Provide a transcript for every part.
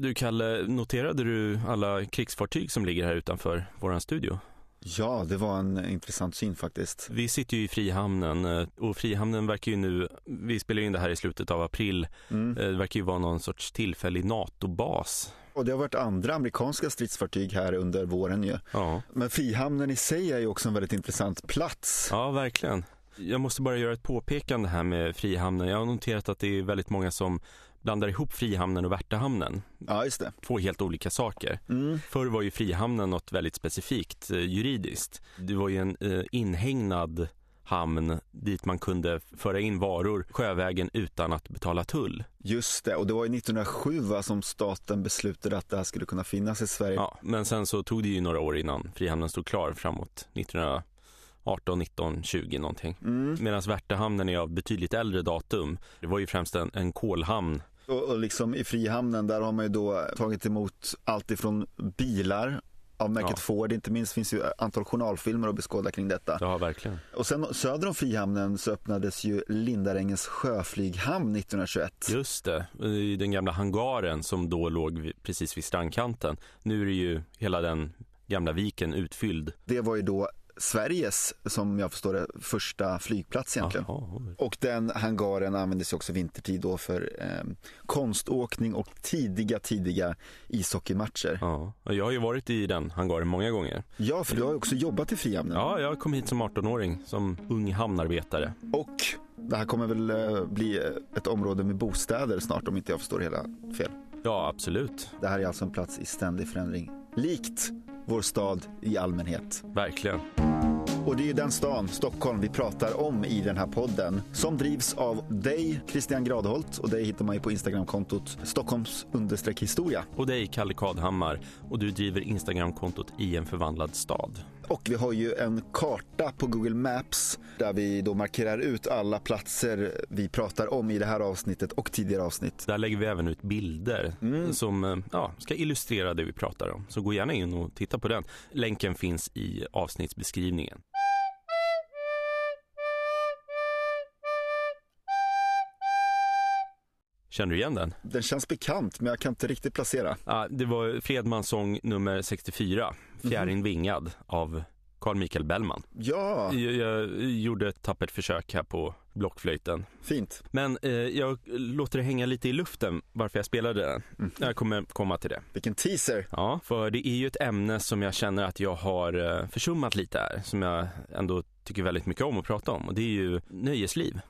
Du Kalle, noterade du alla krigsfartyg som ligger här utanför våran studio? Ja, det var en intressant syn faktiskt. Vi sitter ju i Frihamnen eh, och Frihamnen verkar ju nu, vi spelar in det här i slutet av april, Mm. eh, det verkar ju vara någon sorts tillfällig NATO-bas. Och det har varit andra amerikanska stridsfartyg här under våren ju. Ja. Men Frihamnen i sig är ju också en väldigt intressant plats. ja, verkligen. Jag måste bara göra ett påpekande här med Frihamnen. Jag har noterat att det är väldigt många som blandar ihop Frihamnen och Värtahamnen. Ja, just det. Två helt olika saker. Mm. Förr var ju Frihamnen något väldigt specifikt eh, juridiskt. Det var ju en eh, inhägnad hamn dit man kunde föra in varor sjövägen utan att betala tull. Just det, och det var ju 1907 va, som staten beslutade att det här skulle kunna finnas i Sverige. Ja, men sen så tog det ju några år innan Frihamnen stod klar framåt 1918, 19, 20 någonting. Mm. Medan Värtahamnen är av betydligt äldre datum. Det var ju främst en, en kolhamn. Och, liksom i Frihamnen där har man ju då tagit emot allt ifrån bilar av märket Ja. Ford, inte minst finns ju antal journalfilmer att beskåda kring detta. Ja, verkligen. Och sen söder om Frihamnen så öppnades ju Lindarängens sjöflyghamn 1921. Just det, i den gamla hangaren som då låg precis vid strandkanten. Nu är det ju hela den gamla viken utfylld. Det var ju då Sveriges, som jag förstår det, första flygplats egentligen. Jaha. Och den hangaren användes också vintertid då för eh, konståkning och tidiga, tidiga ishockeymatcher. Ja, och jag har ju varit i den hangaren många gånger. Ja, för du har ju också jobbat i Frihamnen. Ja, jag kom hit som 18-åring, som ung hamnarbetare. Och det här kommer väl eh, bli ett område med bostäder snart om inte jag förstår hela fel. Ja, absolut. Det här är alltså en plats i ständig förändring. Likt vår stad i allmänhet. Verkligen. Och det är den stan, Stockholm, vi pratar om i den här podden. Som drivs av dig, Christian Gradholt. Och dig hittar man ju på Instagramkontot Stockholms historia. Och dig, Kalle Kadhammar. Och du driver Instagramkontot i en förvandlad stad. Och vi har ju en karta på Google Maps där vi då markerar ut alla platser vi pratar om i det här avsnittet och tidigare avsnitt. Där lägger vi även ut bilder som eh, ja, ska illustrera det vi pratar om. Så gå gärna in och titta på den. Länken finns i avsnittsbeskrivningen. Känner du igen den? Den känns bekant men jag kan inte riktigt placera. Ja, det var Fredmans sång nummer 64, Fjärin vingad av Carl Michael Bellman. Ja, Jag, jag gjorde ett tappert försök här på blockflöjten. fint. Men eh, jag låter det hänga lite i luften varför jag spelade den. Jag kommer komma till det. Vilken teaser. Ja, för det är ju ett ämne som jag känner att jag har eh, försummat lite här, som jag ändå tycker väldigt mycket om att prata om och det är ju nöjesliv.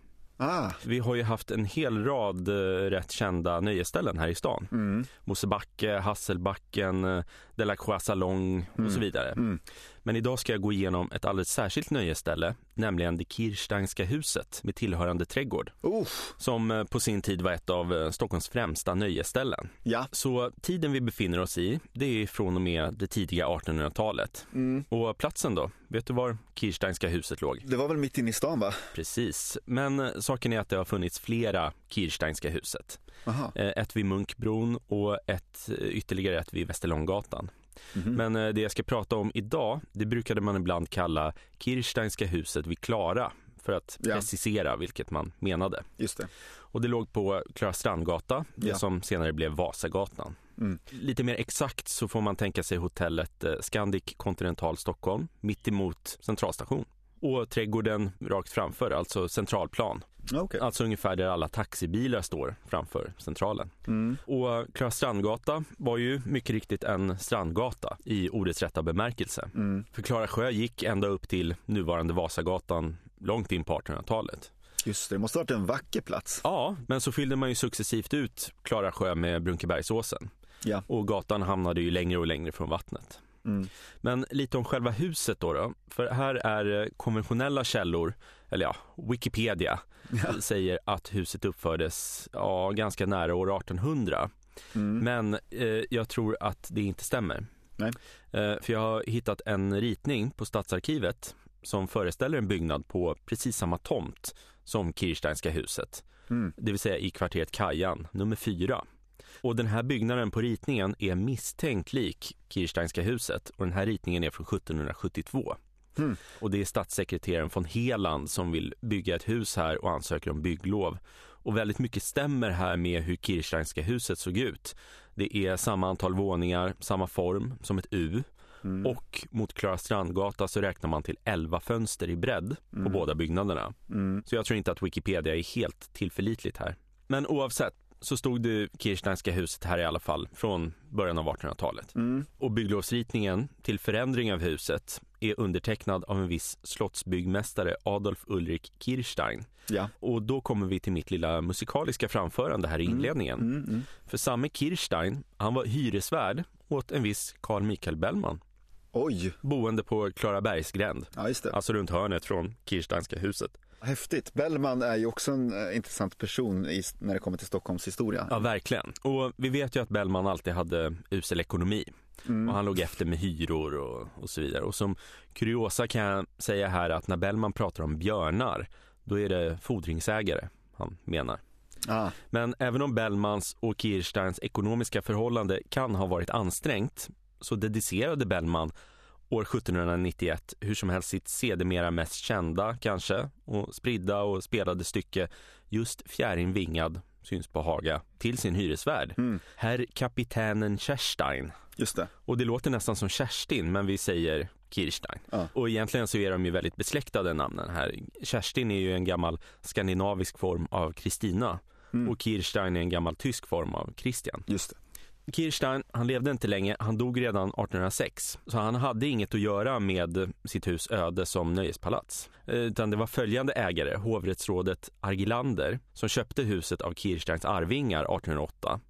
Ah, Vi har ju haft en hel rad eh, rätt kända nöjesställen här i stan. mm, Mosebacke, Hasselbacken, eh, Delacroix salong och så vidare. mm. Men idag ska jag gå igenom ett alldeles särskilt nöjesställe, nämligen det Kirsteinska huset med tillhörande trädgård, Uff, som eh, på sin tid var ett av eh, Stockholms främsta nöjesställen. ja. Så tiden vi befinner oss i, det är från och med det tidiga 1800-talet. Mm. Och platsen då? Vet du var Kirsteinska huset låg? Det var väl mitt inne i stan va? Precis, men eh, saken är att det har funnits flera Kirsteinska huset. Aha. Eh, Ett vid Munkbron och ett, eh, ytterligare ett vid Västerlånggatan. Mhm. Men eh, det jag ska prata om idag, det brukade man ibland kalla Kirsteinska huset vid Klara för att Ja. precisera vilket man menade. Just det. Och det låg på Klara Strandgata, det Ja. som senare blev Vasagatan. Mm. Lite mer exakt så får man tänka sig hotellet Scandic Continental Stockholm, mitt emot centralstation. Och trädgården rakt framför, alltså centralplan. Okej. Alltså ungefär där alla taxibilar står framför centralen. Mm. Och Klara Strandgata var ju mycket riktigt en strandgata i ordets rätta bemärkelse. Mm. För Klara sjö gick ända upp till nuvarande Vasagatan långt in på 1800-talet. Just det, det måste ha varit en vacker plats. Ja, men så fyllde man ju successivt ut Klara sjö med Brunkebergsåsen. Ja. Och gatan hamnade ju längre och längre från vattnet. Mm. Men lite om själva huset då, då. För här är konventionella källor, eller ja, Wikipedia, Ja. säger att huset uppfördes ja, ganska nära år 1800. Mm. Men eh, jag tror att det inte stämmer. Nej. Eh, för jag har hittat en ritning på Stadsarkivet som föreställer en byggnad på precis samma tomt som Kirsteinska huset. Mm. Det vill säga i kvarteret Kajan, nummer fyra. Och den här byggnaden på ritningen är misstänkt lik Kirsteinska huset och den här ritningen är från 1772. Mm. Och det är statssekreteraren von Heland som vill bygga ett hus här och ansöker om bygglov. Och väldigt mycket stämmer här med hur Kirsteinska huset såg ut. Det är samma antal våningar, samma form som ett U. Mm. Och mot Klara Strandgata så räknar man till 11 fönster i bredd på mm. båda byggnaderna. Mm. Så jag tror inte att Wikipedia är helt tillförlitligt här. Men oavsett så stod det Kirsteinska huset här i alla fall från början av 1800-talet. Mm. Och bygglovsritningen till förändring av huset är undertecknad av en viss slottsbyggmästare Adolf Ulrik Kirstein. Ja. Och då kommer vi till mitt lilla musikaliska framförande här i mm. inledningen. Mm. Mm, För samme Kirstein, han var hyresvärd åt en viss Carl Michael Bellman. Oj! Boende på Klarabergsgränd, ja, alltså runt hörnet från Kirsteinska huset. Häftigt. Bellman är ju också en äh, intressant person i, när det kommer till Stockholms historia. Ja, verkligen. Och vi vet ju att Bellman alltid hade usel ekonomi. Mm. Och han låg efter med hyror och, och så vidare. Och som kuriosa kan jag säga här att när Bellman pratar om björnar, då är det fordringsägare han menar. Ah. Men även om Bellmans och Kirsteins ekonomiska förhållande kan ha varit ansträngt så dedicerade Bellman år 1791 hur som helst sitt sedermera mest kända kanske och spridda och spelade stycke just Fjärin vingad syns på Haga till sin hyresvärd, mm. herr kapitänen Kerstein. Just det. Och det låter nästan som Kerstin men vi säger Kirstein. Ja. Och egentligen så är de ju väldigt besläktade namnen här. Kerstin är ju en gammal skandinavisk form av Kristina mm. och Kirstein är en gammal tysk form av Christian. Just det. Kirstein, han levde inte länge, han dog redan 1806. Så han hade inget att göra med sitt hus öde som nöjespalats. Eh, utan det var följande ägare, hovrättsrådet Argilander, som köpte huset av Kirsteins arvingar 1808.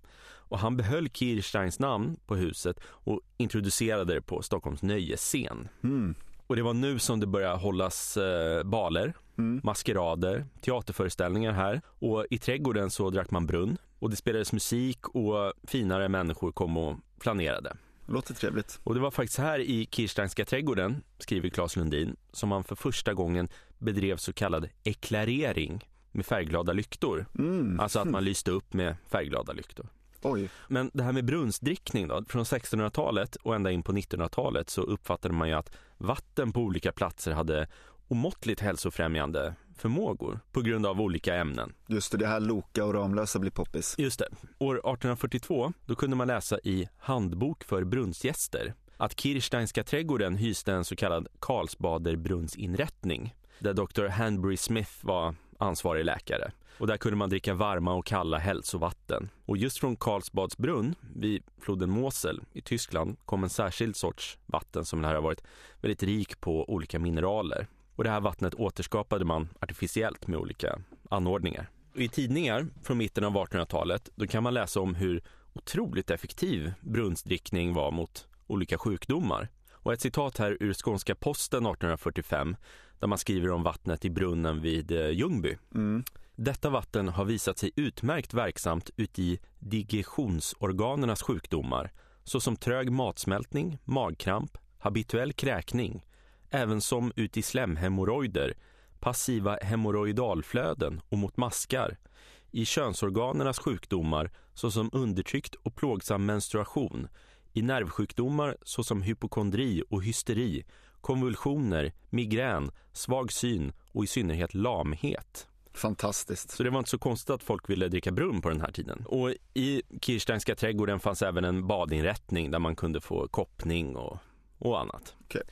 Och han behöll Kirsteins namn på huset och introducerade det på Stockholms nöjesscen. Mm. Och det var nu som det började hållas eh, baler, mm. maskerader, teaterföreställningar här. Och i trädgården så drack man brunn och det spelades musik och finare människor kom och planerade. Låter trevligt. Och det var faktiskt här i Kirsteinska trädgården, skriver Claes Lundin, som man för första gången bedrev så kallad eklarering med färgglada lyktor. Mm. Alltså att man lyste upp med färgglada lyktor. Oj. Men det här med brunnsdrickning då, från 1600-talet och ända in på 1900-talet så uppfattade man ju att vatten på olika platser hade omåttligt hälsofrämjande förmågor på grund av olika ämnen. Just det, det här Loka och Ramlösa blir poppis. Just det. År 1842 då kunde man läsa i Handbok för brunnsgäster att Kirsteinska trädgården hyste en så kallad Karlsbaderbrunnsinrättning där Dr. Hanbury Smith var ansvarig läkare. Och där kunde man dricka varma och kalla hälsovatten. Och just från Karlsbadsbrunn vid floden Mosel i Tyskland kom en särskild sorts vatten som här har varit väldigt rik på olika mineraler. Och det här vattnet återskapade man artificiellt med olika anordningar. I tidningar från mitten av 1800-talet då kan man läsa om hur otroligt effektiv brunnsdrickning var mot olika sjukdomar. Och ett citat här ur Skånska Posten 1845 där man skriver om vattnet i brunnen vid eh, Ljungby. Mm. Detta vatten har visat sig utmärkt verksamt uti digestionsorganernas sjukdomar såsom trög matsmältning, magkramp, habituell kräkning, även som uti slemhemorrojder, passiva hemorrojdalflöden och mot maskar, i könsorganernas sjukdomar såsom undertryckt och plågsam menstruation, i nervsjukdomar såsom hypokondri och hysteri, konvulsioner, migrän, svag syn och i synnerhet lamhet. Fantastiskt. Så det var inte så konstigt att folk ville dricka brunn på den här tiden. Och i Kirsteinska trädgården fanns även en badinrättning där man kunde få koppning och, och annat. Okay.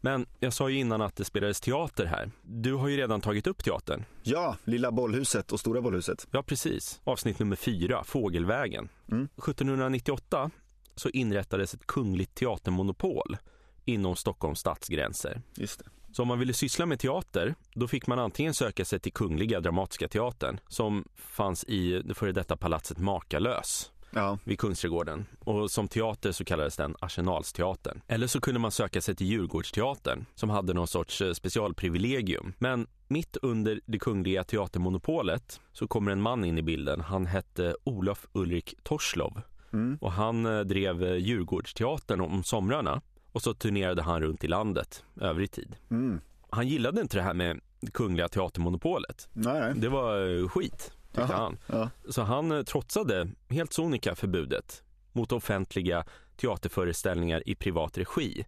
Men jag sa ju innan att det spelades teater här. Du har ju redan tagit upp teatern. Ja, Lilla bollhuset och Stora bollhuset. Ja, precis. Avsnitt nummer fyra, Fågelvägen. Mm. 1798 så inrättades ett kungligt teatermonopol inom Stockholms stadsgränser. Just det. Så om man ville syssla med teater, då fick man antingen söka sig till Kungliga Dramatiska Teatern som fanns i det före detta palatset Makalös ja. vid Kungsträdgården. Och som teater så kallades den Arsenalsteatern. Eller så kunde man söka sig till Djurgårdsteatern som hade någon sorts eh, specialprivilegium. Men mitt under det kungliga teatermonopolet så kommer en man in i bilden. Han hette Olof Ulrik Torslov. Mm. Och han eh, drev eh, Djurgårdsteatern om somrarna och så turnerade han runt i landet övrig tid. Mm. Han gillade inte det här med Kungliga Teatermonopolet. Nej. Det var skit, tyckte Aha, han. Ja. Så han eh, trotsade helt sonika förbudet mot offentliga teaterföreställningar i privat regi.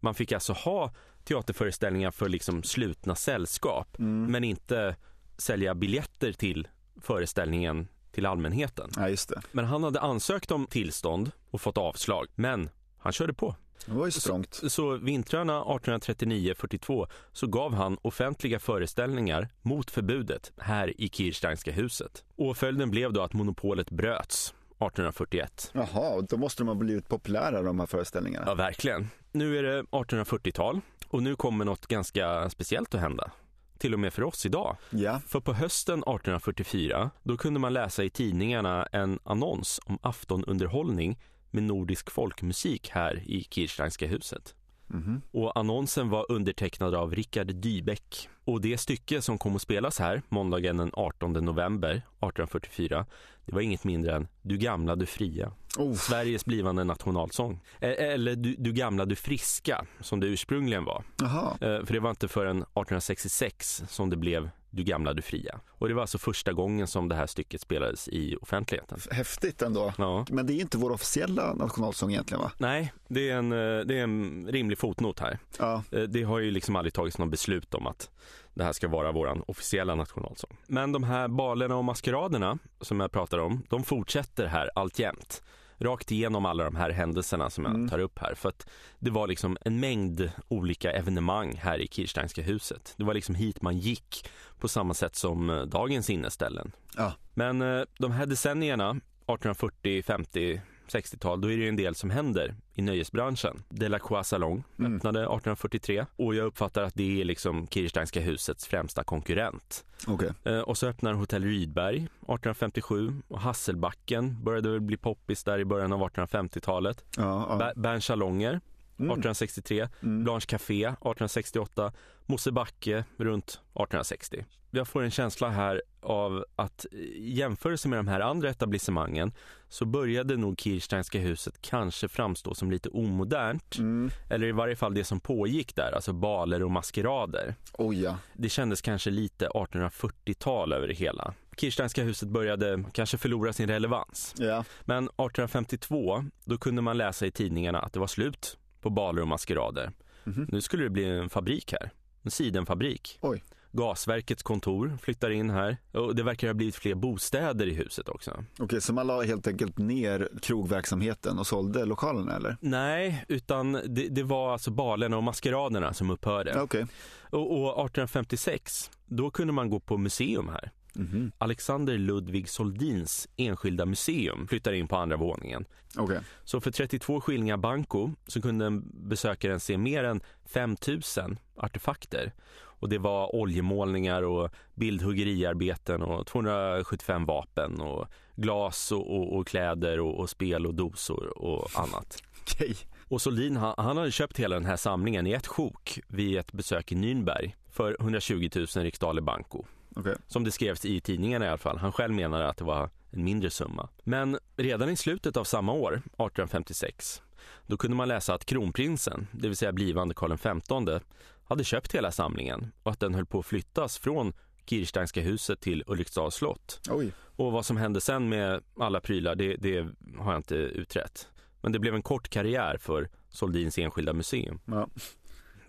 Man fick alltså ha teaterföreställningar för liksom slutna sällskap mm. men inte sälja biljetter till föreställningen till allmänheten. Ja. Men han hade ansökt om tillstånd och fått avslag. Men han körde på. Det var ju strångt. Så, så vintrarna 1839-42 så gav han offentliga föreställningar mot förbudet här i Kirsteinska huset. Och följden blev då att monopolet bröts 1841. Jaha, då måste de ha blivit populära de här föreställningarna. Ja, verkligen. Nu är det 1840-tal och nu kommer något ganska speciellt att hända. Till och med för oss idag. Ja, För på hösten 1844 då kunde man läsa i tidningarna en annons om aftonunderhållning med nordisk folkmusik här i Kirsteinska huset. Mhm. Och annonsen var undertecknad av Rickard Dybeck. Och det stycke som kom att spelas här måndagen den 18 november 1844 det var inget mindre än Du gamla, du fria. oh, Sveriges blivande nationalsång. Eller du, du gamla, du friska som det ursprungligen var. jaha. Eh, För det var inte förrän 1866 som det blev Du gamla, du fria. Och det var alltså första gången som det här stycket spelades i offentligheten. Häftigt ändå. Ja. Men det är inte vår officiella nationalsång egentligen va? Nej, det är, en, eh, det är en rimlig fotnot här. Ja, Eh, Det har ju liksom aldrig tagits något beslut om att det här ska vara vår officiella nationalsång. Men de här balerna och maskeraderna som jag pratar om, de fortsätter här alltjämt. Rakt igenom alla de här händelserna som jag Mm. tar upp här. För att det var liksom en mängd olika evenemang här i Kirsteinska huset. Det var liksom hit man gick på samma sätt som eh, dagens inneställen. Ja. Men eh, de här decennierna, 1840, 50, 60-tal, då är det ju en del som händer i nöjesbranschen. Delacroix Salong Mm. öppnade 1843 och jag uppfattar att det är liksom Kirsteinska husets främsta konkurrent. okej. Eh, och så öppnar Hotell Rydberg 1857 och Hasselbacken började väl bli poppis där i början av 1850-talet. Ja, ja. Ba- Berns Salonger. 1863, Mm. Blanche Café 1868, Mosebacke runt 1860. Jag får en känsla här av att i jämförelse med de här andra etablissemangen så började nog Kirsteinska huset kanske framstå som lite omodernt. Mm. Eller i varje fall det som pågick där, alltså baler och maskerader. Oj ja. Det kändes kanske lite 1840-tal över det hela. Kirsteinska huset började kanske förlora sin relevans. Ja, Men 1852, då kunde man läsa i tidningarna att det var slut på baler och maskerader. Mhm. Nu skulle det bli en fabrik här, en sidenfabrik. Oj. Gasverkets kontor flyttar in här och det verkar ha blivit fler bostäder i huset också. okej så man la helt enkelt ner krogverksamheten och sålde lokalerna eller? Nej, utan det, det var alltså balerna och maskeraderna som upphörde. Okej. Och, och 1856, då kunde man gå på museum här. Mhm. Alexander Ludvig Soldins enskilda museum flyttar in på andra våningen. Okej. Så för 32 skillingar banco så kunde en besökaren se mer än 5000 artefakter. Och det var oljemålningar och bildhuggeriarbeten och 275 vapen och glas och, och, och kläder och, och spel och dosor och annat. Okej. Och Soldin han, han hade köpt hela den här samlingen i ett sjok vid ett besök i Nürnberg för 120 000 riksdaler banco. Okej. Som det skrevs i tidningarna i alla fall. Han själv menade att det var en mindre summa. Men redan i slutet av samma år, 1856, då kunde man läsa att kronprinsen, det vill säga blivande Karl XV, hade köpt hela samlingen och att den höll på att flyttas från Kirsteinska huset till Ulriksdals slott. Oj. Och vad som hände sen med alla prylar, det, det har jag inte utrett. Men det blev en kort karriär för Soldins enskilda museum. Ja.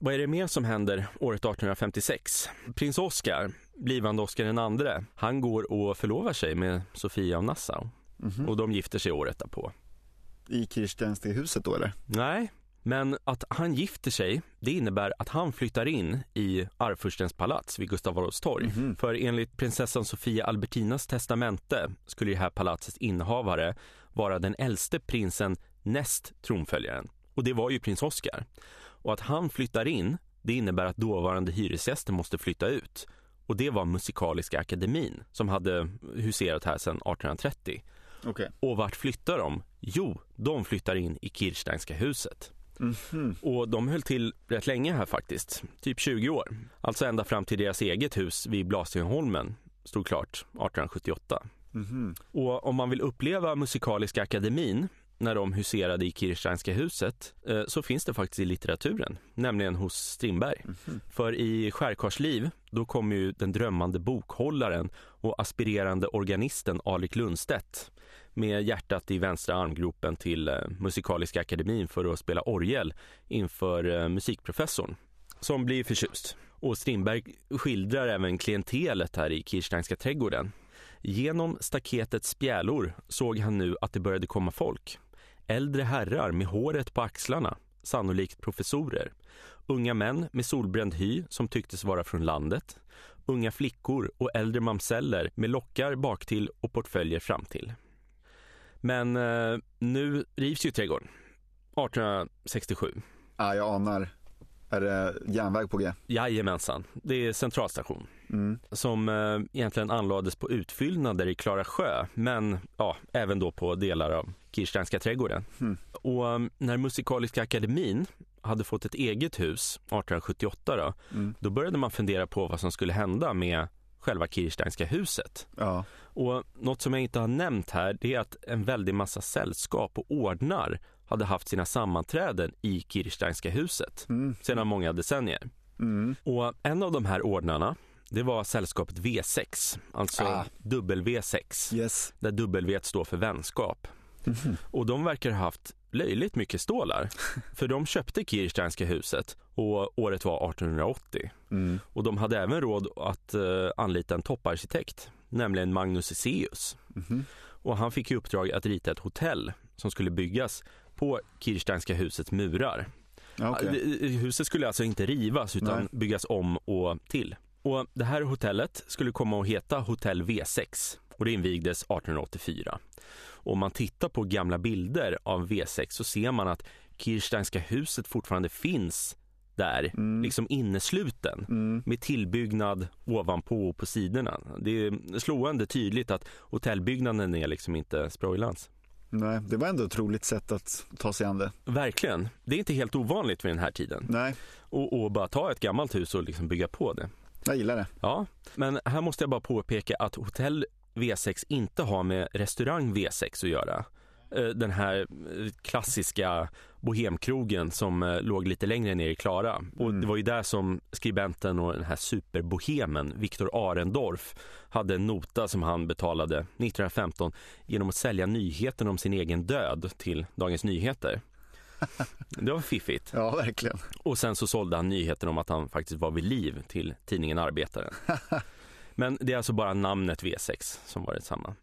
Vad är det mer som händer året 1856? Prins Oscar, blivande Oscar den andre, han går och förlovar sig med Sofia av Nassau Mhm. och de gifter sig året därpå. I Kirsteinska huset då eller? Nej, men att han gifter sig, det innebär att han flyttar in i arvfurstens palats vid Gustav Adolfs torg. Mhm. För enligt prinsessan Sofia Albertinas testamente skulle det här palatsets innehavare vara den äldste prinsen näst tronföljaren. Och det var ju prins Oscar. Och att han flyttar in, det innebär att dåvarande hyresgäster måste flytta ut. Och det var Musikaliska akademin som hade huserat här sedan 1830. Okej. Och vart flyttar de? Jo, de flyttar in i Kirsteinska huset. Mhm. Och de höll till rätt länge här faktiskt, typ 20 år. Alltså ända fram till deras eget hus vid Blasieholmen stod klart 1878. Mhm. Och om man vill uppleva Musikaliska akademin när de huserade i Kirsteinska huset eh, så finns det faktiskt i litteraturen, nämligen hos Strindberg. Mhm. För i Skärkarsliv, då kommer ju den drömmande bokhållaren och aspirerande organisten Alrik Lundstedt med hjärtat i vänstra armgropen till eh, Musikaliska akademin för att spela orgel inför eh, musikprofessorn som blir förtjust. Och Strindberg skildrar även klientelet här i Kirsteinska trädgården. Genom staketets spjälor såg han nu att det började komma folk. Äldre herrar med håret på axlarna, sannolikt professorer. Unga män med solbränd hy som tycktes vara från landet. Unga flickor och äldre mamseller med lockar baktill och portföljer framtill. Men eh, nu rivs ju trädgården. 1867. Ja, jag anar. Är det järnväg på G? Jajamensan, det är centralstation. Mm. Som eh, egentligen anlades på utfyllnader i Klara sjö, men ja, även då på delar av Kirsteinska trädgården. Mm. Och um, när Musikaliska akademin hade fått ett eget hus 1878 då, mm. då började man fundera på vad som skulle hända med själva Kirsteinska huset. Ja. Och något som jag inte har nämnt här det är att en väldig massa sällskap och ordnar hade haft sina sammanträden i Kirsteinska huset mm. sedan många decennier. Mm. Och en av de här ordnarna det var sällskapet V6, alltså ah. W6, yes. där W står för vänskap. Mm. Och de verkar ha haft löjligt mycket stålar. För de köpte Kirsteinska huset och året var 1880. Mm. Och de hade även råd att uh, anlita en topparkitekt, nämligen Magnus Eseus. Mm. Och han fick i uppdrag att rita ett hotell som skulle byggas på Kirsteinska husets murar. Okay. Huset skulle alltså inte rivas utan Nej. byggas om och till. Och Det här hotellet skulle komma att heta Hotell V6 och det invigdes 1884. Och om man tittar på gamla bilder av V6 så ser man att Kirsteinska huset fortfarande finns där, mm. liksom innesluten mm. med tillbyggnad ovanpå och på sidorna. Det är slående tydligt att hotellbyggnaden är liksom inte Sproilans. Nej, det var ändå ett roligt sätt att ta sig an det. Verkligen. Det är inte helt ovanligt vid den här tiden. Nej. Och, och bara ta ett gammalt hus och liksom bygga på det. Jag gillar det. Ja, men här måste jag bara påpeka att hotell V6 inte har med restaurang V6 att göra. Eh, den här eh, klassiska bohemkrogen som eh, låg lite längre ner i Klara. Och mm. det var ju där som skribenten och den här superbohemen Viktor Arendorf hade en nota som han betalade 1915 genom att sälja nyheten om sin egen död till Dagens Nyheter. Det var fiffigt. Ja, verkligen. Och sen så sålde han nyheten om att han faktiskt var vid liv till tidningen Arbetaren. Men det är alltså bara namnet V6 som var detsamma.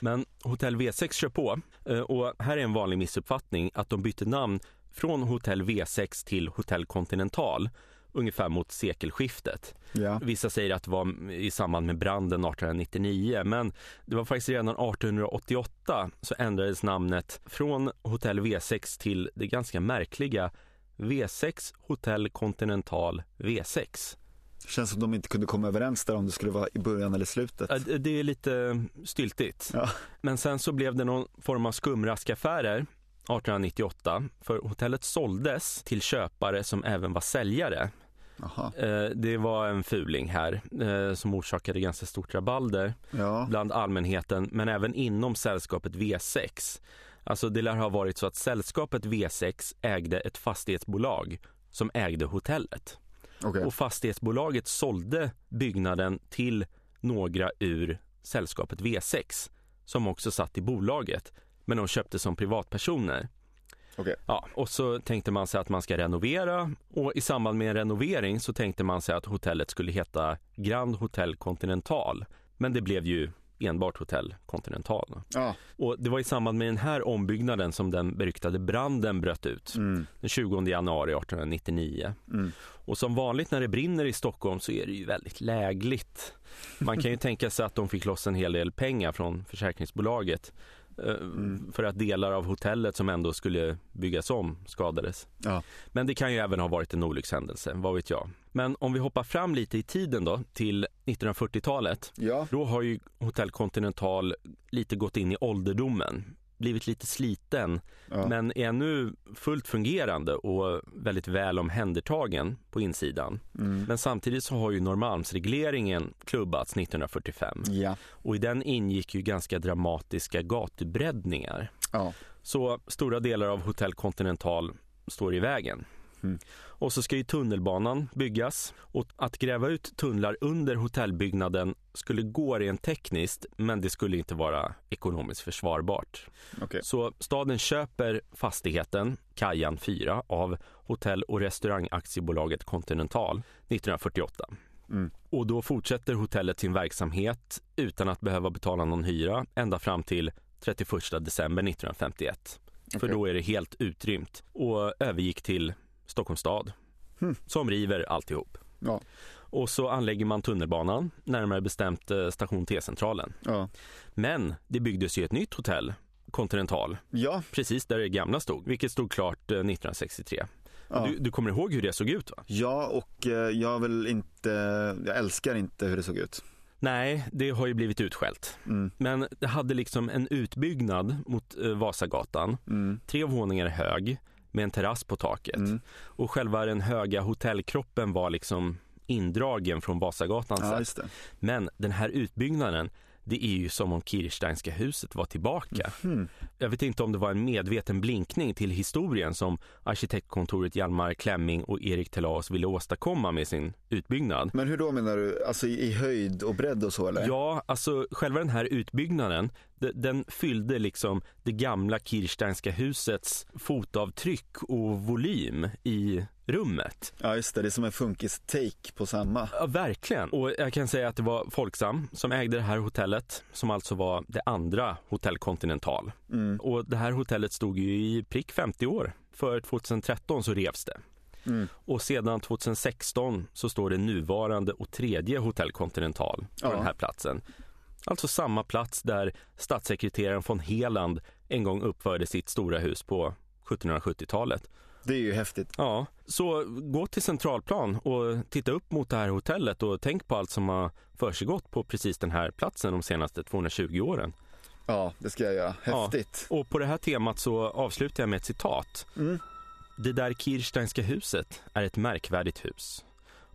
Men Hotell V6 kör på eh, och här är en vanlig missuppfattning att de bytte namn från Hotell V6 till Hotell Continental ungefär mot sekelskiftet. Ja. Vissa säger att det var i samband med branden 1899 men det var faktiskt redan 1888 så ändrades namnet från Hotell V6 till det ganska märkliga V6 Hotell Continental V6. Känns som de inte kunde komma överens där om det skulle vara i början eller slutet. Det är lite styltigt. Ja. Men sen så blev det någon form av skumraskaffärer 1898 för hotellet såldes till köpare som även var säljare. Aha. Eh, det var en fuling här eh, som orsakade ganska stort rabalder ja. bland allmänheten men även inom sällskapet V6. Alltså det lär ha varit så att sällskapet V6 ägde ett fastighetsbolag som ägde hotellet. Okay. Och fastighetsbolaget sålde byggnaden till några ur sällskapet V6 som också satt i bolaget men de köpte som privatpersoner. Okay. Ja, och så tänkte man sig att man ska renovera och i samband med en renovering så tänkte man sig att hotellet skulle heta Grand Hotel Continental. Men det blev ju enbart Hotell Continental. Ja. Och det var i samband med den här ombyggnaden som den beryktade branden bröt ut mm. den 20 januari 1899. Mm. Och som vanligt när det brinner i Stockholm så är det ju väldigt lägligt. Man kan ju tänka sig att de fick loss en hel del pengar från försäkringsbolaget Mm. För att delar av hotellet som ändå skulle byggas om skadades. Ja. Men det kan ju även ha varit en olyckshändelse, vad vet jag. Men om vi hoppar fram lite i tiden då till 1940-talet. Ja. Då har ju Hotell Continental lite gått in i ålderdomen blivit lite sliten ja. men är ännu fullt fungerande och väldigt väl omhändertagen på insidan. Mm. Men samtidigt så har ju Norrmalmsregleringen klubbats 1945 ja. och i den ingick ju ganska dramatiska gatubreddningar. Ja. Så stora delar av Hotell Continental står i vägen. Mm. Och så ska ju tunnelbanan byggas och att gräva ut tunnlar under hotellbyggnaden skulle gå rent tekniskt men det skulle inte vara ekonomiskt försvarbart. Okay. Så staden köper fastigheten Kajan 4 av hotell och restaurangaktiebolaget Continental 1948. Mm. Och då fortsätter hotellet sin verksamhet utan att behöva betala någon hyra ända fram till 31 december 1951. För Okej. då är det helt utrymt och övergick till Stockholms stad Hmm. som river alltihop. Ja. Och så anlägger man tunnelbanan, närmare bestämt eh, station T-centralen. Ja. Men det byggdes ju ett nytt hotell, Continental, Ja. precis där det gamla stod, vilket stod klart eh, 1963. Ja. Du, du kommer ihåg hur det såg ut va? Ja, och eh, jag vill inte, jag älskar inte hur det såg ut. Nej, det har ju blivit utskällt. Mm. Men det hade liksom en utbyggnad mot eh, Vasagatan, Mm. tre våningar hög med en terrass på taket. Mm. Och själva den höga hotellkroppen var liksom indragen från Vasagatan. Ja. Men den här utbyggnaden, det är ju som om Kirsteinska huset var tillbaka. Mm. Jag vet inte om det var en medveten blinkning till historien som arkitektkontoret Hjalmar Klemming och Erik Telaus ville åstadkomma med sin utbyggnad. Men hur då menar du? Alltså i, höjd och bredd och så eller? Ja, alltså själva den här utbyggnaden, de- den fyllde liksom det gamla Kirsteinska husets fotavtryck och volym i rummet. Ja, just det. Det är som en funkis-take på samma. Ja, verkligen. Och jag kan säga att det var Folksam som ägde det här hotellet, som alltså var det andra Hotell Continental. Mm. Och det här hotellet stod ju i prick 50 år. För 2013 så revs det. Mm. Och sedan 2016 så står det nuvarande och tredje Hotell Continental på Ja. den här platsen. Alltså samma plats där statssekreteraren von Heland en gång uppförde sitt stora hus på 1770-talet. Det är ju häftigt. Ja, så gå till Centralplan och titta upp mot det här hotellet och tänk på allt som har försiggått på precis den här platsen de senaste 220 åren. Ja, det ska jag göra. Ja. Häftigt. Och på det här temat så avslutar jag med ett citat. Mm. Det där Kirsteinska huset är ett märkvärdigt hus.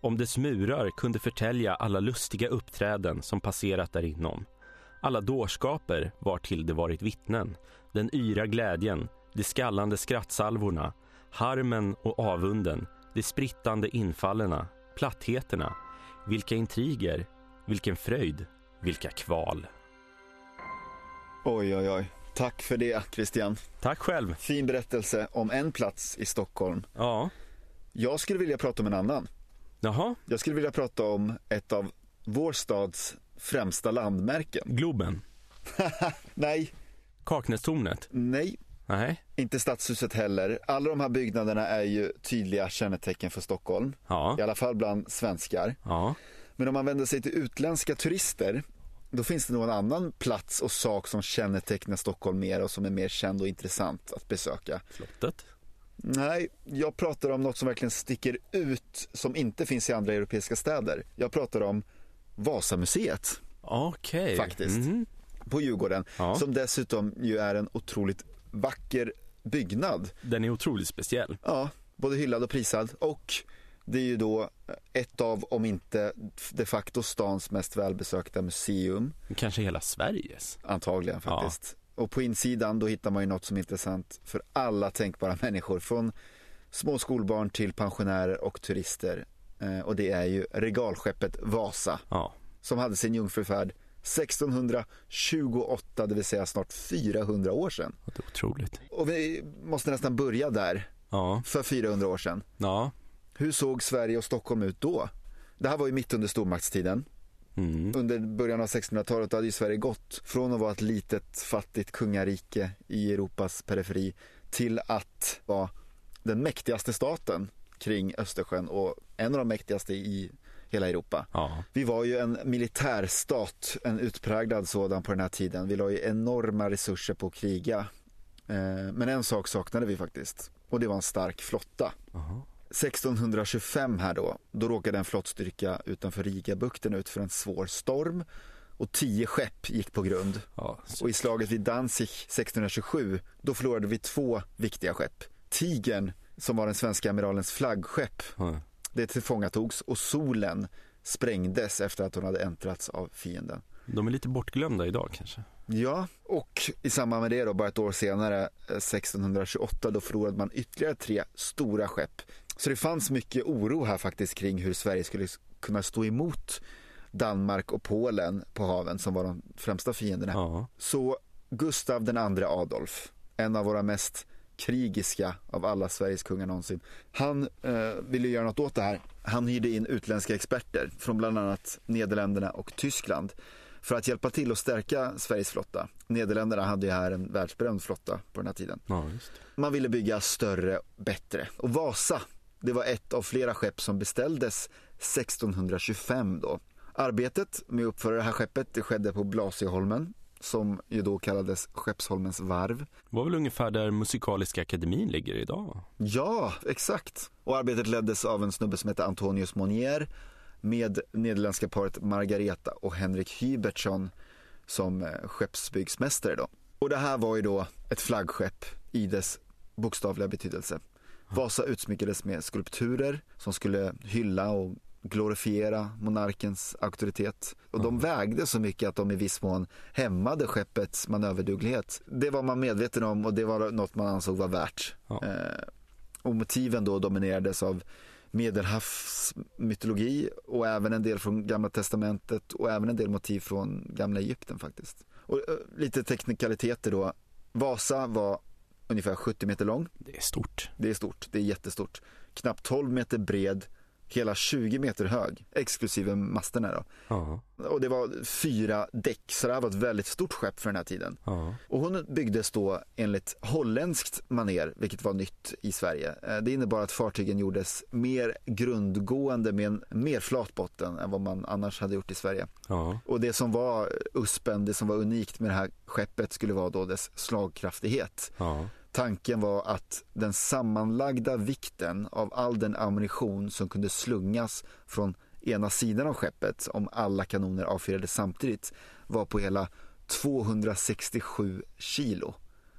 Om dess murar kunde förtälja alla lustiga uppträden som passerat där inom. Alla dårskaper var till det varit vittnen. Den yra glädjen, de skallande skrattsalvorna, harmen och avunden, de sprittande infallerna, plattheterna. Vilka intriger, vilken fröjd, vilka kval. Oj, oj, oj. Tack för det, Christian. Tack själv. Fin berättelse om en plats i Stockholm. Ja, Jag skulle vilja prata om en annan. jaha, Jag skulle vilja prata om ett av vår stads främsta landmärken. Globen. Nej, Kaknästornet? nej, Nej. inte Stadshuset heller. Alla de här byggnaderna är ju tydliga kännetecken för Stockholm. Ja. I alla fall bland svenskar. Ja. Men om man vänder sig till utländska turister, då finns det någon annan plats och sak som kännetecknar Stockholm mer och som är mer känd och intressant att besöka. Slottet? Nej, jag pratar om något som verkligen sticker ut som inte finns i andra europeiska städer. Jag pratar om Vasamuseet Okej. Faktiskt. Mhm. på Djurgården, Ja. som dessutom ju är en otroligt vacker byggnad. Den är otroligt speciell. Ja, både hyllad och prisad och det är ju då ett av, om inte de facto stans mest välbesökta museum, Kanske hela Sveriges. antagligen faktiskt. Och på insidan då hittar man ju något som är intressant för alla tänkbara människor, från små skolbarn till pensionärer och turister. Eh, Och det är ju regalskeppet Vasa Ja. som hade sin jungfrufärd 1628, det vill säga snart 400 år sedan. Det är otroligt. Och vi måste nästan börja där, Ja. för 400 år sedan. Ja. Hur såg Sverige och Stockholm ut då? Det här var ju mitt under stormaktstiden. Mm. Under början av 1600-talet hade ju Sverige gått från att vara ett litet fattigt kungarike i Europas periferi till att vara den mäktigaste staten kring Östersjön och en av de mäktigaste i hela Europa. Ja. Vi var ju en militärstat, en utpräglad sådan på den här tiden. Vi la ju enorma resurser på att kriga. Eh, Men en sak saknade vi faktiskt och det var en stark flotta. Aha. 1625 här då, då råkade en flottstyrka utanför Rigabukten ut för en svår storm och tio skepp gick på grund. Ja. Och i slaget vid Danzig 1627, då förlorade vi två viktiga skepp. Tigern, som var den svenska amiralens flaggskepp. Det tillfångatogs och solen sprängdes efter att hon hade äntrats av fienden. De är lite bortglömda idag kanske. Ja, och i samband med det då, bara ett år senare, eh, 1628, då förlorade man ytterligare tre stora skepp. Så det fanns mycket oro här faktiskt kring hur Sverige skulle kunna stå emot Danmark och Polen på haven som var de främsta fienderna. Ja. Så Gustav den andre Adolf, en av våra mest krigiska av alla Sveriges kungar någonsin. Han eh, ville göra något åt det här. Han hyrde in utländska experter från bland annat Nederländerna och Tyskland för att hjälpa till att stärka Sveriges flotta. Nederländerna hade ju här en världsberömd flotta på den här tiden. Ja, Man ville bygga större, bättre. Och Vasa, det var ett av flera skepp som beställdes 1625 då. Arbetet med att uppföra det här skeppet det skedde på Blasieholmen som ju då kallades Skeppsholmens varv. Det var väl ungefär där Musikaliska akademin ligger idag? Ja, exakt. Och arbetet leddes av en snubbe som hette Antonius Monier med nederländska paret Margareta och Henrik Hybertsson som eh, skeppsbyggsmästare då. Och det här var ju då ett flaggskepp i dess bokstavliga betydelse. Vasa utsmyckades med skulpturer som skulle hylla och glorifiera monarkens auktoritet. Och de vägde så mycket att de i viss mån hämmade skeppets manöverduglighet. Det var man medveten om och det var något man ansåg var värt. Ja. Eh, och motiven då dominerades av medelhavsmytologi och även en del från gamla testamentet och även en del motiv från gamla Egypten faktiskt. Och uh, lite teknikaliteter då. Vasa var ungefär 70 meter lång. Det är stort. Det är stort, det är jättestort. Knappt 12 meter bred hela 20 meter hög, exklusive masterna då. Ja. Och det var fyra däck, så det här var ett väldigt stort skepp för den här tiden. Ja. Och hon byggdes då enligt holländskt maner, vilket var nytt i Sverige. Eh, det innebar att fartygen gjordes mer grundgående med en mer flat botten än vad man annars hade gjort i Sverige. Ja. Och det som var uspen, det som var unikt med det här skeppet skulle vara då dess slagkraftighet. Tanken var att den sammanlagda vikten av all den ammunition som kunde slungas från ena sidan av skeppet om alla kanoner avfyrades samtidigt var på hela 267 kilo.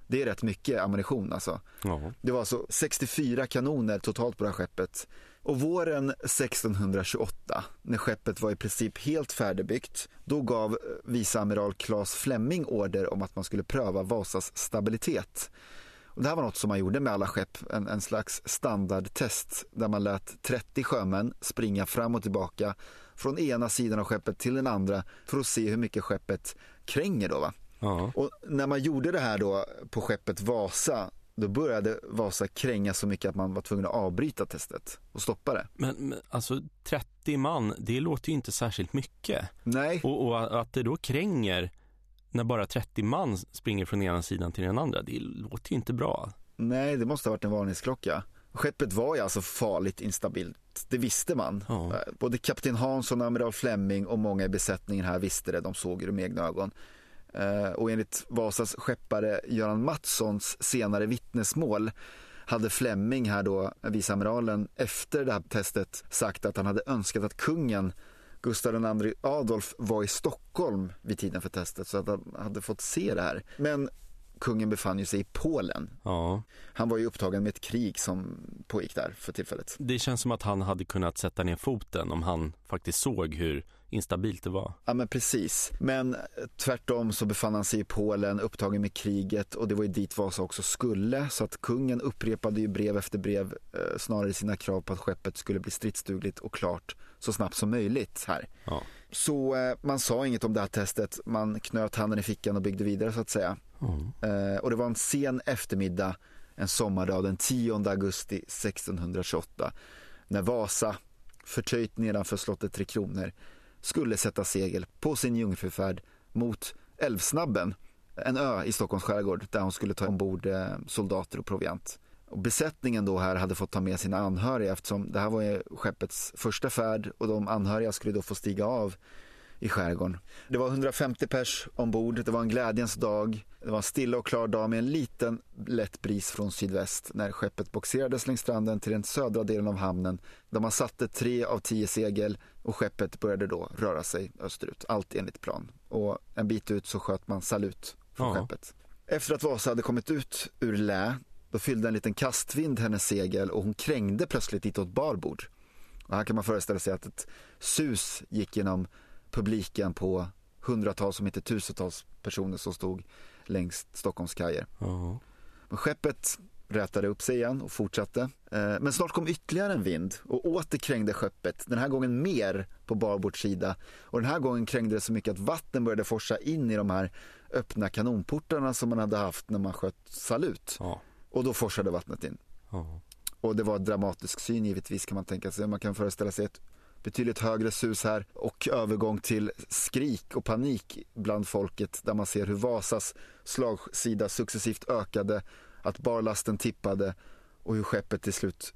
Det är rätt mycket ammunition alltså. Ja. Det var alltså 64 kanoner totalt på det här skeppet. Och våren 1628, när skeppet var i princip helt färdigbyggt, då gav viceamiral Claes Flemming order om att man skulle pröva Vasas stabilitet. Det här var något som man gjorde med alla skepp, en, en slags standardtest där man lät 30 sjömän springa fram och tillbaka från ena sidan av skeppet till den andra för att se hur mycket skeppet kränger då va. Ja. Och när man gjorde det här då på skeppet Vasa då började Vasa kränga så mycket att man var tvungen att avbryta testet och stoppa det. Men, men alltså 30 man, det låter ju inte särskilt mycket. Nej. Och, och att det då kränger när bara 30 man springer från ena sidan till den andra, det låter ju inte bra. Nej, det måste ha varit en varningsklocka. Skeppet var ju alltså farligt instabilt, det visste man. Eh, både kapten Hansson, amiral Flemming och många i besättningen här visste det, de såg det med egna ögon. Eh, och enligt Vasas skeppare Göran Mattssons senare vittnesmål hade Flemming här då, viceamiralen, efter det här testet sagt att han hade önskat att kungen Gustav II Adolf var i Stockholm vid tiden för testet så att han hade fått se det här. Men kungen befann ju sig i Polen. Ja. Han var ju upptagen med ett krig som pågick där för tillfället. Det känns som att han hade kunnat sätta ner foten om han faktiskt såg hur instabilt det var. Ja men precis. Men tvärtom så befann han sig i Polen upptagen med kriget och det var ju dit Vasa också skulle. Så att kungen upprepade ju brev efter brev eh, snarare sina krav på att skeppet skulle bli stridsdugligt och klart så snabbt som möjligt här. Ja. Så eh, man sa inget om det här testet, man knöt handen i fickan och byggde vidare så att säga. Mm. Eh, och det var en sen eftermiddag en sommardag den 10 augusti 1628 när Vasa, förtöjt nedanför slottet Tre Kronor, skulle sätta segel på sin jungfrufärd mot Älvsnabben, en ö i Stockholms skärgård där hon skulle ta ombord eh, soldater och proviant. Och besättningen då här hade fått ta med sina anhöriga eftersom det här var skeppets första färd och de anhöriga skulle då få stiga av i skärgården. Det var 150 pers ombord, det var en glädjens dag. Det var en stilla och klar dag med en liten lätt bris från sydväst när skeppet boxerades längs stranden till den södra delen av hamnen där man satte tre av tio segel och skeppet började då röra sig österut, allt enligt plan. Och en bit ut så sköt man salut från ja. skeppet. Efter att Vasa hade kommit ut ur lä då fyllde en liten kastvind hennes segel och hon krängde plötsligt ditåt barbord. Och här kan man föreställa sig att ett sus gick genom publiken på hundratals om inte tusentals personer som stod längs Stockholms kajer. Ja. Men skeppet rätade upp sig igen och fortsatte. Eh, men snart kom ytterligare en vind och åter krängde skeppet, den här gången mer på barbords sida. Och den här gången krängde det så mycket att vatten började forsa in i de här öppna kanonportarna som man hade haft när man sköt salut. Ja. Och då forsade vattnet in. Ja. Och det var en dramatisk syn givetvis kan man tänka sig. Man kan föreställa sig ett betydligt högre sus här och övergång till skrik och panik bland folket där man ser hur Vasas slagsida successivt ökade, att barlasten tippade och hur skeppet till slut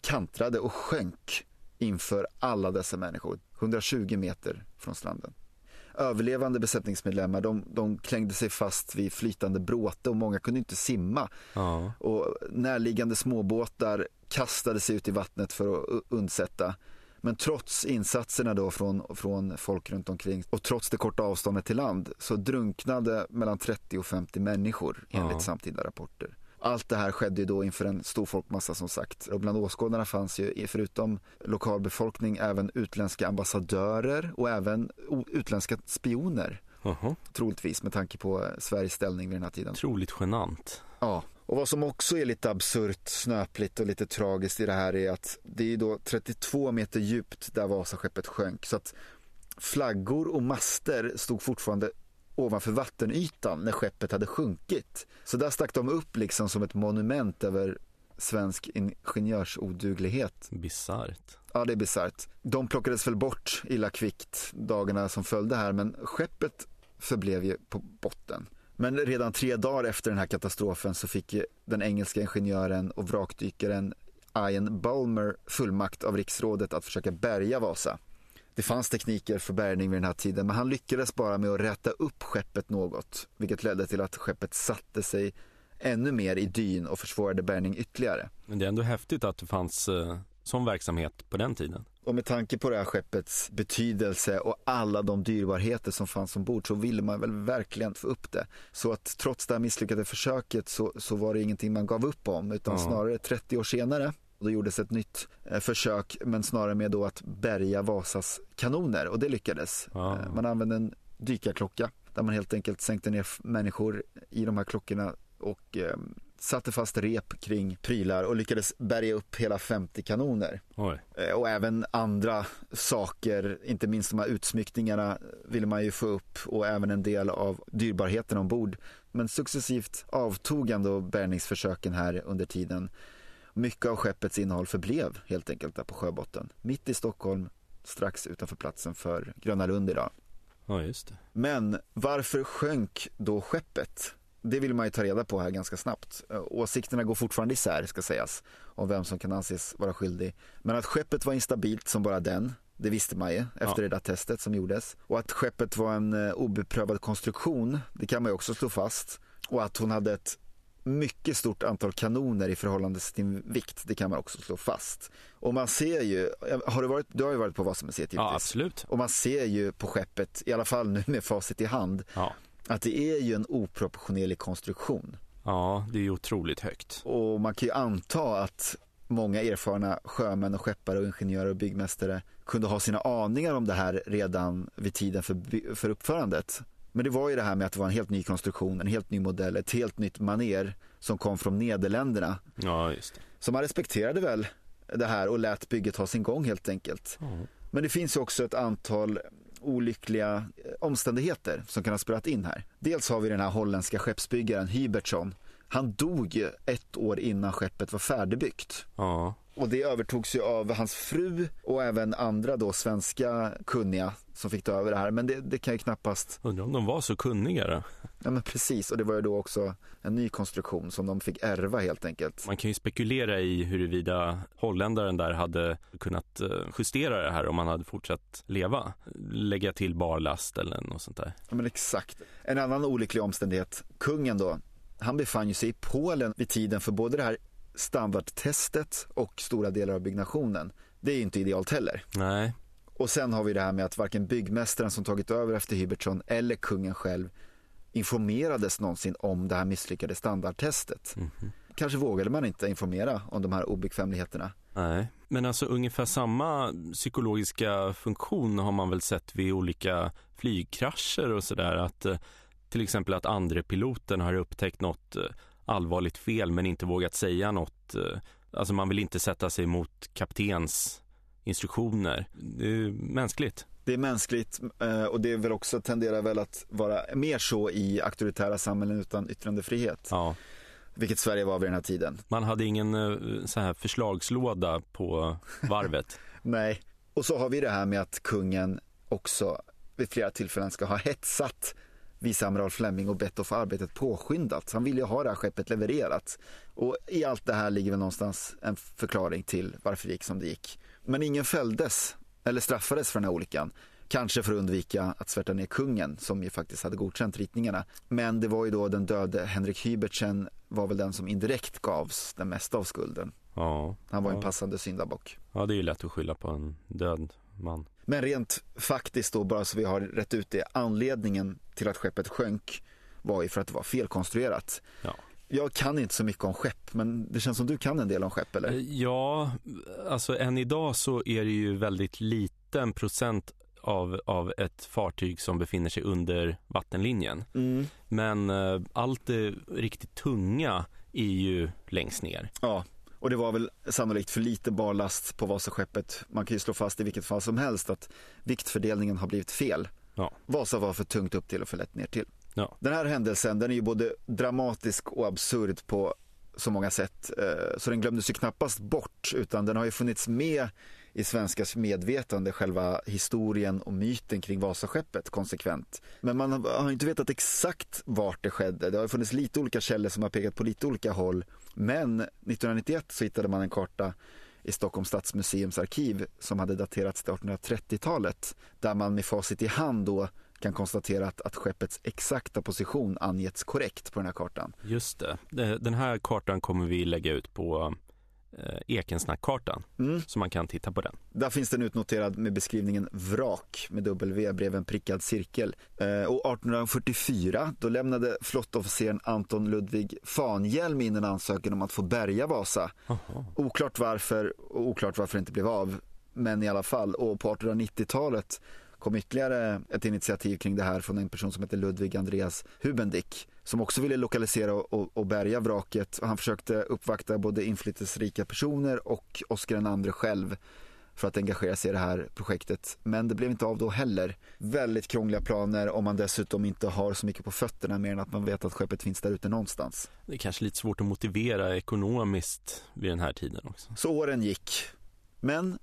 kantrade och sjönk inför alla dessa människor, 120 meter från stranden. Överlevande besättningsmedlemmar de, de klängde sig fast vid flytande bråte och många kunde inte simma. Ja. Och närliggande småbåtar kastade sig ut i vattnet för att undsätta. Men trots insatserna då från, från folk runt omkring och trots det korta avståndet till land så drunknade mellan 30 och 50 människor enligt Ja. samtida rapporter. Allt det här skedde ju då inför en stor folkmassa som sagt. Och bland åskådarna fanns ju förutom lokalbefolkning även utländska ambassadörer och även utländska spioner. Jaha. Troligtvis med tanke på Sveriges ställning vid den här tiden. Otroligt genant. Ja, och vad som också är lite absurt, snöpligt och lite tragiskt i det här är att det är då 32 meter djupt där Vasaskeppet sjönk. Så att flaggor och master stod fortfarande ovanför vattenytan när skeppet hade sjunkit. Så där stack de upp liksom som ett monument över svensk ingenjörsoduglighet. Bisarrt. Ja, det är bisarrt. De plockades väl bort illa kvickt dagarna som följde här, men skeppet förblev ju på botten. Men redan tre dagar efter den här katastrofen så fick den engelska ingenjören och vrakdykaren Ian Balmer fullmakt av riksrådet att försöka bärga Vasa. Det fanns tekniker för bärgning vid den här tiden, men han lyckades bara med att räta upp skeppet något, vilket ledde till att skeppet satte sig ännu mer i dyn och försvårade bärgning ytterligare. Men det är ändå häftigt att det fanns eh, sån verksamhet på den tiden. Och med tanke på det här skeppets betydelse och alla de dyrbarheter som fanns ombord så ville man väl verkligen få upp det. Så att trots det här misslyckade försöket så, så var det ingenting man gav upp om utan Ja. snarare 30 år senare då gjordes ett nytt eh, försök men snarare med då att bärga Vasas kanoner och det lyckades. Eh, Man använde en dykarklocka där man helt enkelt sänkte ner människor i de här klockorna och eh, satte fast rep kring prylar och lyckades bärga upp hela 50 kanoner. Oj. Eh, Och även andra saker, inte minst de här utsmyckningarna ville man ju få upp och även en del av dyrbarheten ombord. Men successivt avtog ändå bärgningsförsöken här under tiden. Mycket av skeppets innehåll förblev helt enkelt där på sjöbotten. Mitt i Stockholm, strax utanför platsen för Gröna Lund idag. Ja, just det. Men varför sjönk då skeppet? Det vill man ju ta reda på här ganska snabbt. Eh, Åsikterna går fortfarande isär ska sägas om vem som kan anses vara skyldig. Men att skeppet var instabilt som bara den, det visste man ju efter Ja. det där testet som gjordes. Och att skeppet var en eh, obeprövad konstruktion, det kan man ju också slå fast. Och att hon hade ett mycket stort antal kanoner i förhållande till sin vikt, det kan man också slå fast. Och man ser ju, har du, varit, du har ju varit på Vasamuseet givetvis. Ja, absolut. Och man ser ju på skeppet, i alla fall nu med facit i hand, Ja. Att det är ju en oproportionerlig konstruktion. ja, det är ju otroligt högt. Och man kan ju anta att många erfarna sjömän och skeppare och ingenjörer och byggmästare kunde ha sina aningar om det här redan vid tiden för, för uppförandet. Men det var ju det här med att det var en helt ny konstruktion, en helt ny modell, ett helt nytt maner som kom från Nederländerna. Ja, just det. Så man respekterade väl det här och lät bygget ha sin gång helt enkelt. Ja. Men det finns ju också ett antal olyckliga eh, omständigheter som kan ha spelat in här. Dels har vi den här holländska skeppsbyggaren Hybertsson. Han dog ju ett år innan skeppet var färdigbyggt. ja. Och det övertogs ju av hans fru och även andra då svenska kunniga som fick ta över det här. Men det, det kan ju knappast, Undrar om de var så kunniga då? ja men precis. Och det var ju då också en ny konstruktion som de fick ärva helt enkelt. Man kan ju spekulera i huruvida holländaren där hade kunnat eh, justera det här om han hade fortsatt leva. Lägga till barlast eller något sånt där. Ja men exakt. En annan olycklig omständighet, kungen då, han befann ju sig i Polen vid tiden för både det här standardtestet och stora delar av byggnationen. Det är ju inte idealt heller. Nej, Och sen har vi det här med att varken byggmästaren som tagit över efter Hybertsson eller kungen själv informerades någonsin om det här misslyckade standardtestet. Mhm. Kanske vågade man inte informera om de här obekvämligheterna. nej. Men alltså ungefär samma psykologiska funktion har man väl sett vid olika flygkrascher och sådär. Att eh, till exempel att andre piloten har upptäckt något eh, allvarligt fel men inte vågat säga något. eh, Alltså man vill inte sätta sig mot kaptens instruktioner. Det är mänskligt. Det är mänskligt och det är väl också tenderar väl att vara mer så i auktoritära samhällen utan yttrandefrihet. Ja, vilket Sverige var vid den här tiden. Man hade ingen eh, så här förslagslåda på varvet. Nej, och så har vi det här med att kungen också vid flera tillfällen ska ha hetsat viceamiral Fleming och bett att få arbetet påskyndat. Han ville ju ha det här skeppet levererat. Och i allt det här ligger väl någonstans en förklaring till varför det gick som det gick. Men ingen fälldes eller straffades för den här olyckan. Kanske för att undvika att svärta ner kungen som ju faktiskt hade godkänt ritningarna. Men det var ju då den döde Henrik Hybertsen var väl den som indirekt gavs den mesta av skulden. Ja, Han var ja. en passande syndabock. ja, det är ju lätt att skylla på en död man. Men rent faktiskt då, bara så vi har rätt ut det, anledningen till att skeppet sjönk var ju för att det var felkonstruerat. Ja. Jag kan inte så mycket om skepp, men det känns som du kan en del om skepp eller? Ja, alltså än idag så är det ju väldigt liten procent av, av ett fartyg som befinner sig under vattenlinjen. Mm. Men eh, allt det riktigt tunga är ju längst ner. Ja, och det var väl sannolikt för lite barlast på Vasaskeppet. Man kan ju slå fast i vilket fall som helst att viktfördelningen har blivit fel. Ja. Vasa var för tungt upp till och för lätt ner till. Ja. Den här händelsen den är ju både dramatisk och absurd på så många sätt. eh, Så den glömdes ju knappast bort utan den har ju funnits med i svenskars medvetande, själva historien och myten kring Vasaskeppet konsekvent. Men man har inte vetat exakt vart det skedde. Det har funnits lite olika källor som har pekat på lite olika håll. Men 1991 så hittade man en karta i Stockholms stadsmuseums arkiv som hade daterats till 1830-talet där man med facit i hand då kan konstatera att, att skeppets exakta position angetts korrekt på den här kartan. Just det. Den här kartan kommer vi lägga ut på Ekensnackkartan, Mm. så man kan titta på den. Där finns den utnoterad med beskrivningen vrak med W bredvid en prickad cirkel. Eh, och 1844 då lämnade flottofficeren Anton Ludvig Fanhjelm in en ansökan om att få bärga Vasa. Aha. Oklart varför och oklart varför det inte blev av. Men i alla fall, och på 1890-talet kom ytterligare ett initiativ kring det här från en person som heter Ludvig Andreas Hubendick som också ville lokalisera och, och, bärga vraket. Och han försökte uppvakta både inflytelserika personer och Oscar II själv för att engagera sig i det här projektet. Men det blev inte av då heller. Väldigt krångliga planer om man dessutom inte har så mycket på fötterna mer än att man vet att skeppet finns där ute någonstans. Det är kanske lite svårt att motivera ekonomiskt vid den här tiden också. Så åren gick. Men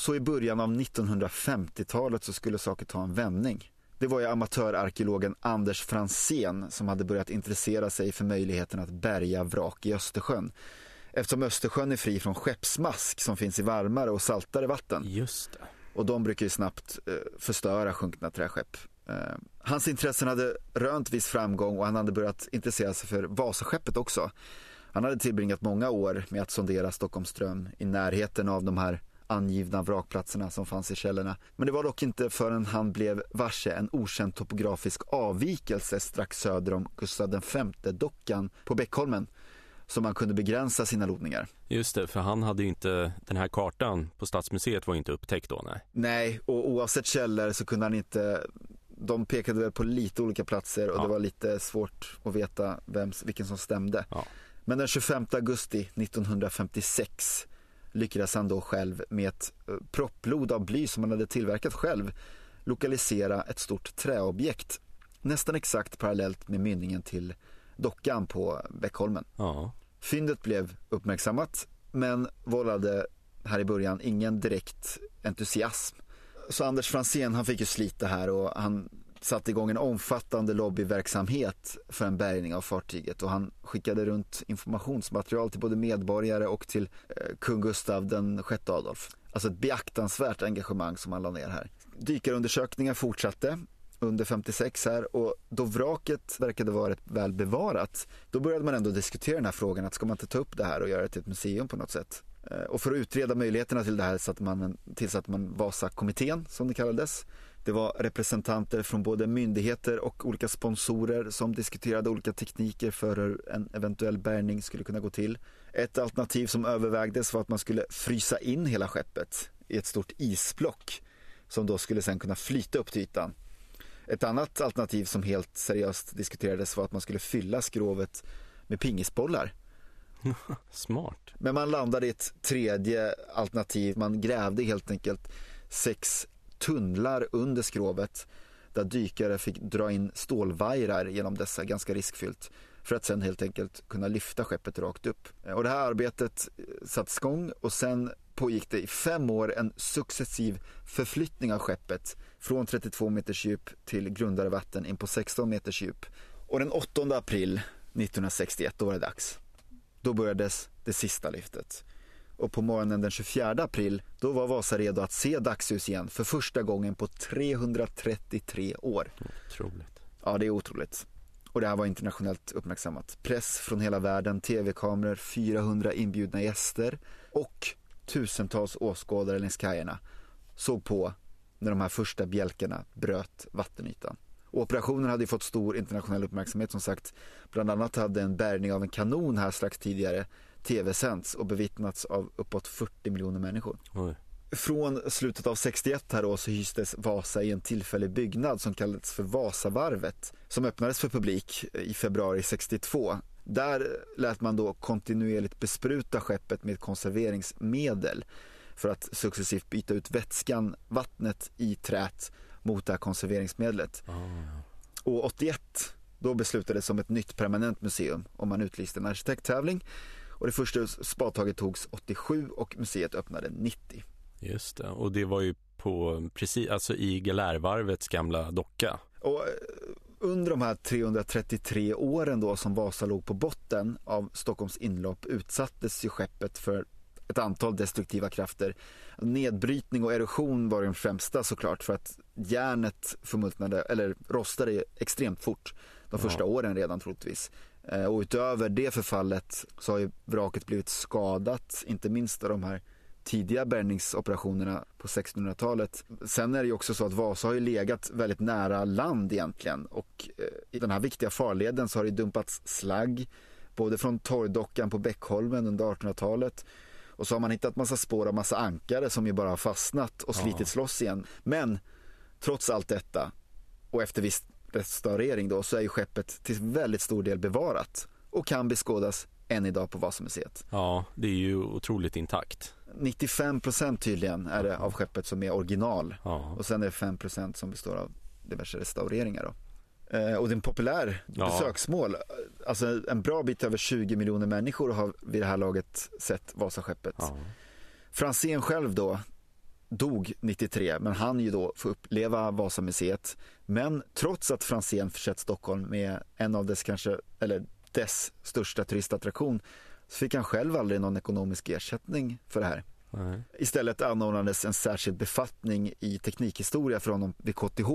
så i början av 1950-talet så skulle saker ta en vändning. Det var ju amatörarkeologen Anders Fransén som hade börjat intressera sig för möjligheten att bärga vrak i Östersjön. Eftersom Östersjön är fri från skeppsmask som finns i varmare och saltare vatten. Just det. Och de brukar ju snabbt eh, förstöra sjunkna träskepp. Eh, hans intressen hade rönt viss framgång och han hade börjat intressera sig för Vasaskeppet också. Han hade tillbringat många år med att sondera Stockholmström i närheten av de här angivna vrakplatserna som fanns i källorna. Men det var dock inte förrän han blev varse en okänd topografisk avvikelse strax söder om Gustav V-dockan på Beckholmen som man kunde begränsa sina lodningar. Just det, för han hade ju inte, den här kartan på Stadsmuseet var ju inte upptäckt då, nej. Nej, och oavsett källor så kunde han inte de pekade väl på lite olika platser och Ja. det var lite svårt att veta vem, vilken som stämde. Ja. Men den 25 augusti 1956 lyckades han då själv med ett eh, propplod av bly som han hade tillverkat själv lokalisera ett stort träobjekt nästan exakt parallellt med mynningen till dockan på Beckholmen. Ja, Fyndet blev uppmärksammat men vållade här i början ingen direkt entusiasm. Så Anders Fransén han fick ju slita här och han satte igång en omfattande lobbyverksamhet för en bärgning av fartyget och han skickade runt informationsmaterial till både medborgare och till eh, kung Gustav den sjätte Adolf. Alltså ett beaktansvärt engagemang som han la ner här. Dykarundersökningar fortsatte under 56 här och då vraket verkade vara rätt väl bevarat då började man ändå diskutera den här frågan att ska man inte ta upp det här och göra det till ett museum på något sätt. Eh, och för att utreda möjligheterna till det här satte man tillsatte man Vasakommittén som det kallades. Det var representanter från både myndigheter och olika sponsorer som diskuterade olika tekniker för hur en eventuell bärgning skulle kunna gå till. Ett alternativ som övervägdes var att man skulle frysa in hela skeppet i ett stort isblock som då skulle sen kunna flyta upp till ytan. Ett annat alternativ som helt seriöst diskuterades var att man skulle fylla skrovet med pingisbollar. smart. Men man landade i ett tredje alternativ. Man grävde helt enkelt sex tunnlar under skrovet där dykare fick dra in stålvajrar genom dessa ganska riskfyllt. för att sen helt enkelt kunna lyfta skeppet rakt upp. Och det här arbetet eh, sattes igång och sen pågick det i fem år en successiv förflyttning av skeppet från 32 meters djup till grundare vatten in på 16 meters djup. Och den 8 april 1961, då var det dags. Då börjades det sista lyftet. Och på morgonen den 24 april, då var Vasa redo att se dagsljus igen för första gången på 333 år. Otroligt. Ja, det är otroligt. Och det här var internationellt uppmärksammat. Press från hela världen, tv-kameror, 400 inbjudna gäster och tusentals åskådare längs kajerna såg på när de här första bjälkarna bröt vattenytan. Och operationen hade fått stor internationell uppmärksamhet som sagt. Bland annat hade en bärgning av en kanon här strax tidigare tv-sänds och bevittnats av uppåt 40 miljoner människor. Oj. Från slutet av 61 här då så hystes Vasa i en tillfällig byggnad som kallades för Vasavarvet som öppnades för publik i februari 62. Där lät man då kontinuerligt bespruta skeppet med konserveringsmedel för att successivt byta ut vätskan, vattnet i trät mot det här konserveringsmedlet. Ah, Och 81 då beslutades om ett nytt permanent museum och man utlyste en arkitekttävling. Och det första spadtaget togs 87 och museet öppnade 90. just det. Och det var ju på, precis, alltså i Galärvarvets gamla docka. Och eh, under de här 333 åren då som Vasa låg på botten av Stockholms inlopp utsattes ju skeppet för ett antal destruktiva krafter. Nedbrytning och erosion var de främsta såklart för att järnet förmultnade, eller rostade extremt fort de första Ja. åren redan troligtvis. Eh, Och utöver det förfallet så har ju vraket blivit skadat, inte minst av de här tidiga bärgningsoperationerna på 1600-talet. Sen är det ju också så att Vasa har ju legat väldigt nära land egentligen och eh, i den här viktiga farleden så har det dumpats slagg både från torrdockan på Bäckholmen under 1800-talet och så har man hittat massa spår av massa ankare som ju bara har fastnat och Ja. slitits loss igen. Men trots allt detta och efter viss restaurering då så är ju skeppet till väldigt stor del bevarat och kan beskådas än idag på Vasamuseet. Ja, det är ju otroligt intakt. 95% tydligen är det av skeppet som är original Ja, och sen är det 5% som består av diverse restaureringar då. Eh, och det är en populär Ja. besöksmål. Alltså en bra bit över 20 miljoner människor har vid det här laget sett Vasaskeppet. ja. Franzén själv då dog 93 men han ju då få uppleva Vasamuseet. Men trots att Franzén försett Stockholm med en av dess kanske, eller dess största turistattraktion så fick han själv aldrig någon ekonomisk ersättning för det här. Nej. Istället anordnades en särskild befattning i teknikhistoria för honom vid KTH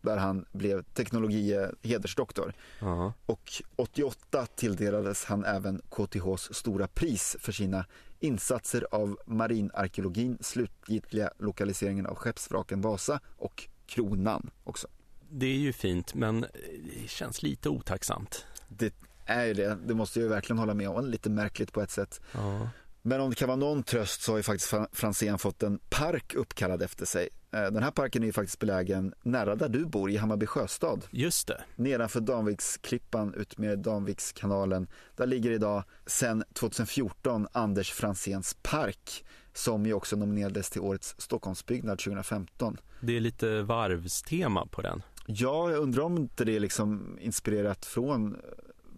där han blev teknologie hedersdoktor. Ja. Och 88 tilldelades han även KTHs stora pris för sina insatser av marinarkeologin, slutgiltiga lokaliseringen av skeppsvraken Vasa och Kronan också. Det är ju fint, men det känns lite otacksamt. Det är ju det, det måste jag ju verkligen hålla med om, lite märkligt på ett sätt. Ja. Men om det kan vara någon tröst så har ju faktiskt Fra- Franzén fått en park uppkallad efter sig. Eh, Den här parken är ju faktiskt belägen nära där du bor i Hammarby sjöstad. Just det. Nedanför Danviksklippan ut med Danvikskanalen. Där ligger idag sedan 2014 Anders Franzéns park som ju också nominerades till årets Stockholmsbyggnad 2015. Det är lite varvstema på den. Ja, jag undrar om inte det är liksom inspirerat från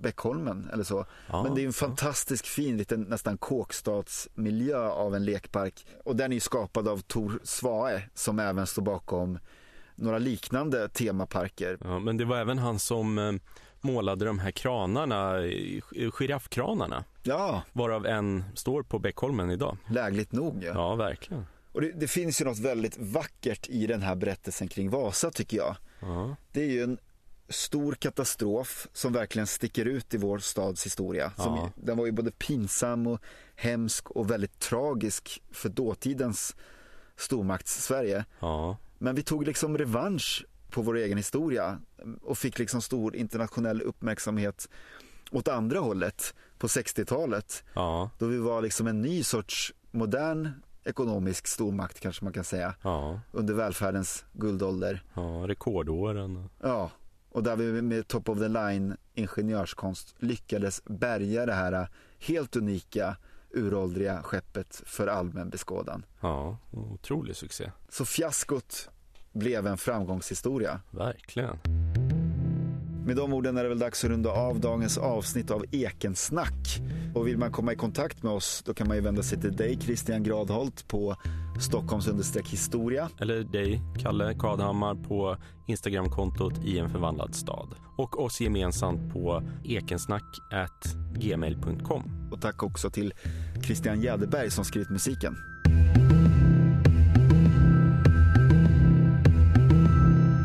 Bäckholmen eller så. Ja, Men det är en fantastisk fin liten nästan kåkstadsmiljö av en lekpark. Och den är ju skapad av Tor Svae som även står bakom några liknande temaparker. Ja, men det var även han som eh, målade de här kranarna, eh, giraffkranarna, Ja, varav en står på Bäckholmen idag. lägligt nog. Ja. Ja, verkligen. Och det, det finns ju något väldigt vackert i den här berättelsen kring Vasa tycker jag. Ja, Det är ju en stor katastrof som verkligen sticker ut i vår stads historia. Som, Ja. Den var ju både pinsam och hemsk och väldigt tragisk för dåtidens stormakts-Sverige. ja, Men vi tog liksom revansch på vår egen historia och fick liksom stor internationell uppmärksamhet åt andra hållet på 60-talet. ja, Då vi var liksom en ny sorts modern ekonomisk stormakt kanske man kan säga ja, under välfärdens guldålder. ja rekordåren. Ja, och där vi med top of the line ingenjörskonst lyckades bärga det här helt unika uråldriga skeppet för allmän beskådan. Ja, otrolig succé. Så fiaskot blev en framgångshistoria. Verkligen. Med de orden är det väl dags att runda av dagens avsnitt av Ekensnack. Och vill man komma i kontakt med oss då kan man ju vända sig till dig Christian Gradholt på Stockholms historia. Eller dig, Kalle Kadhammar på Instagramkontot i en förvandlad stad. Och oss gemensamt på ekensnack.gmail.com. Och tack också till Christian Jäderberg som skrivit musiken.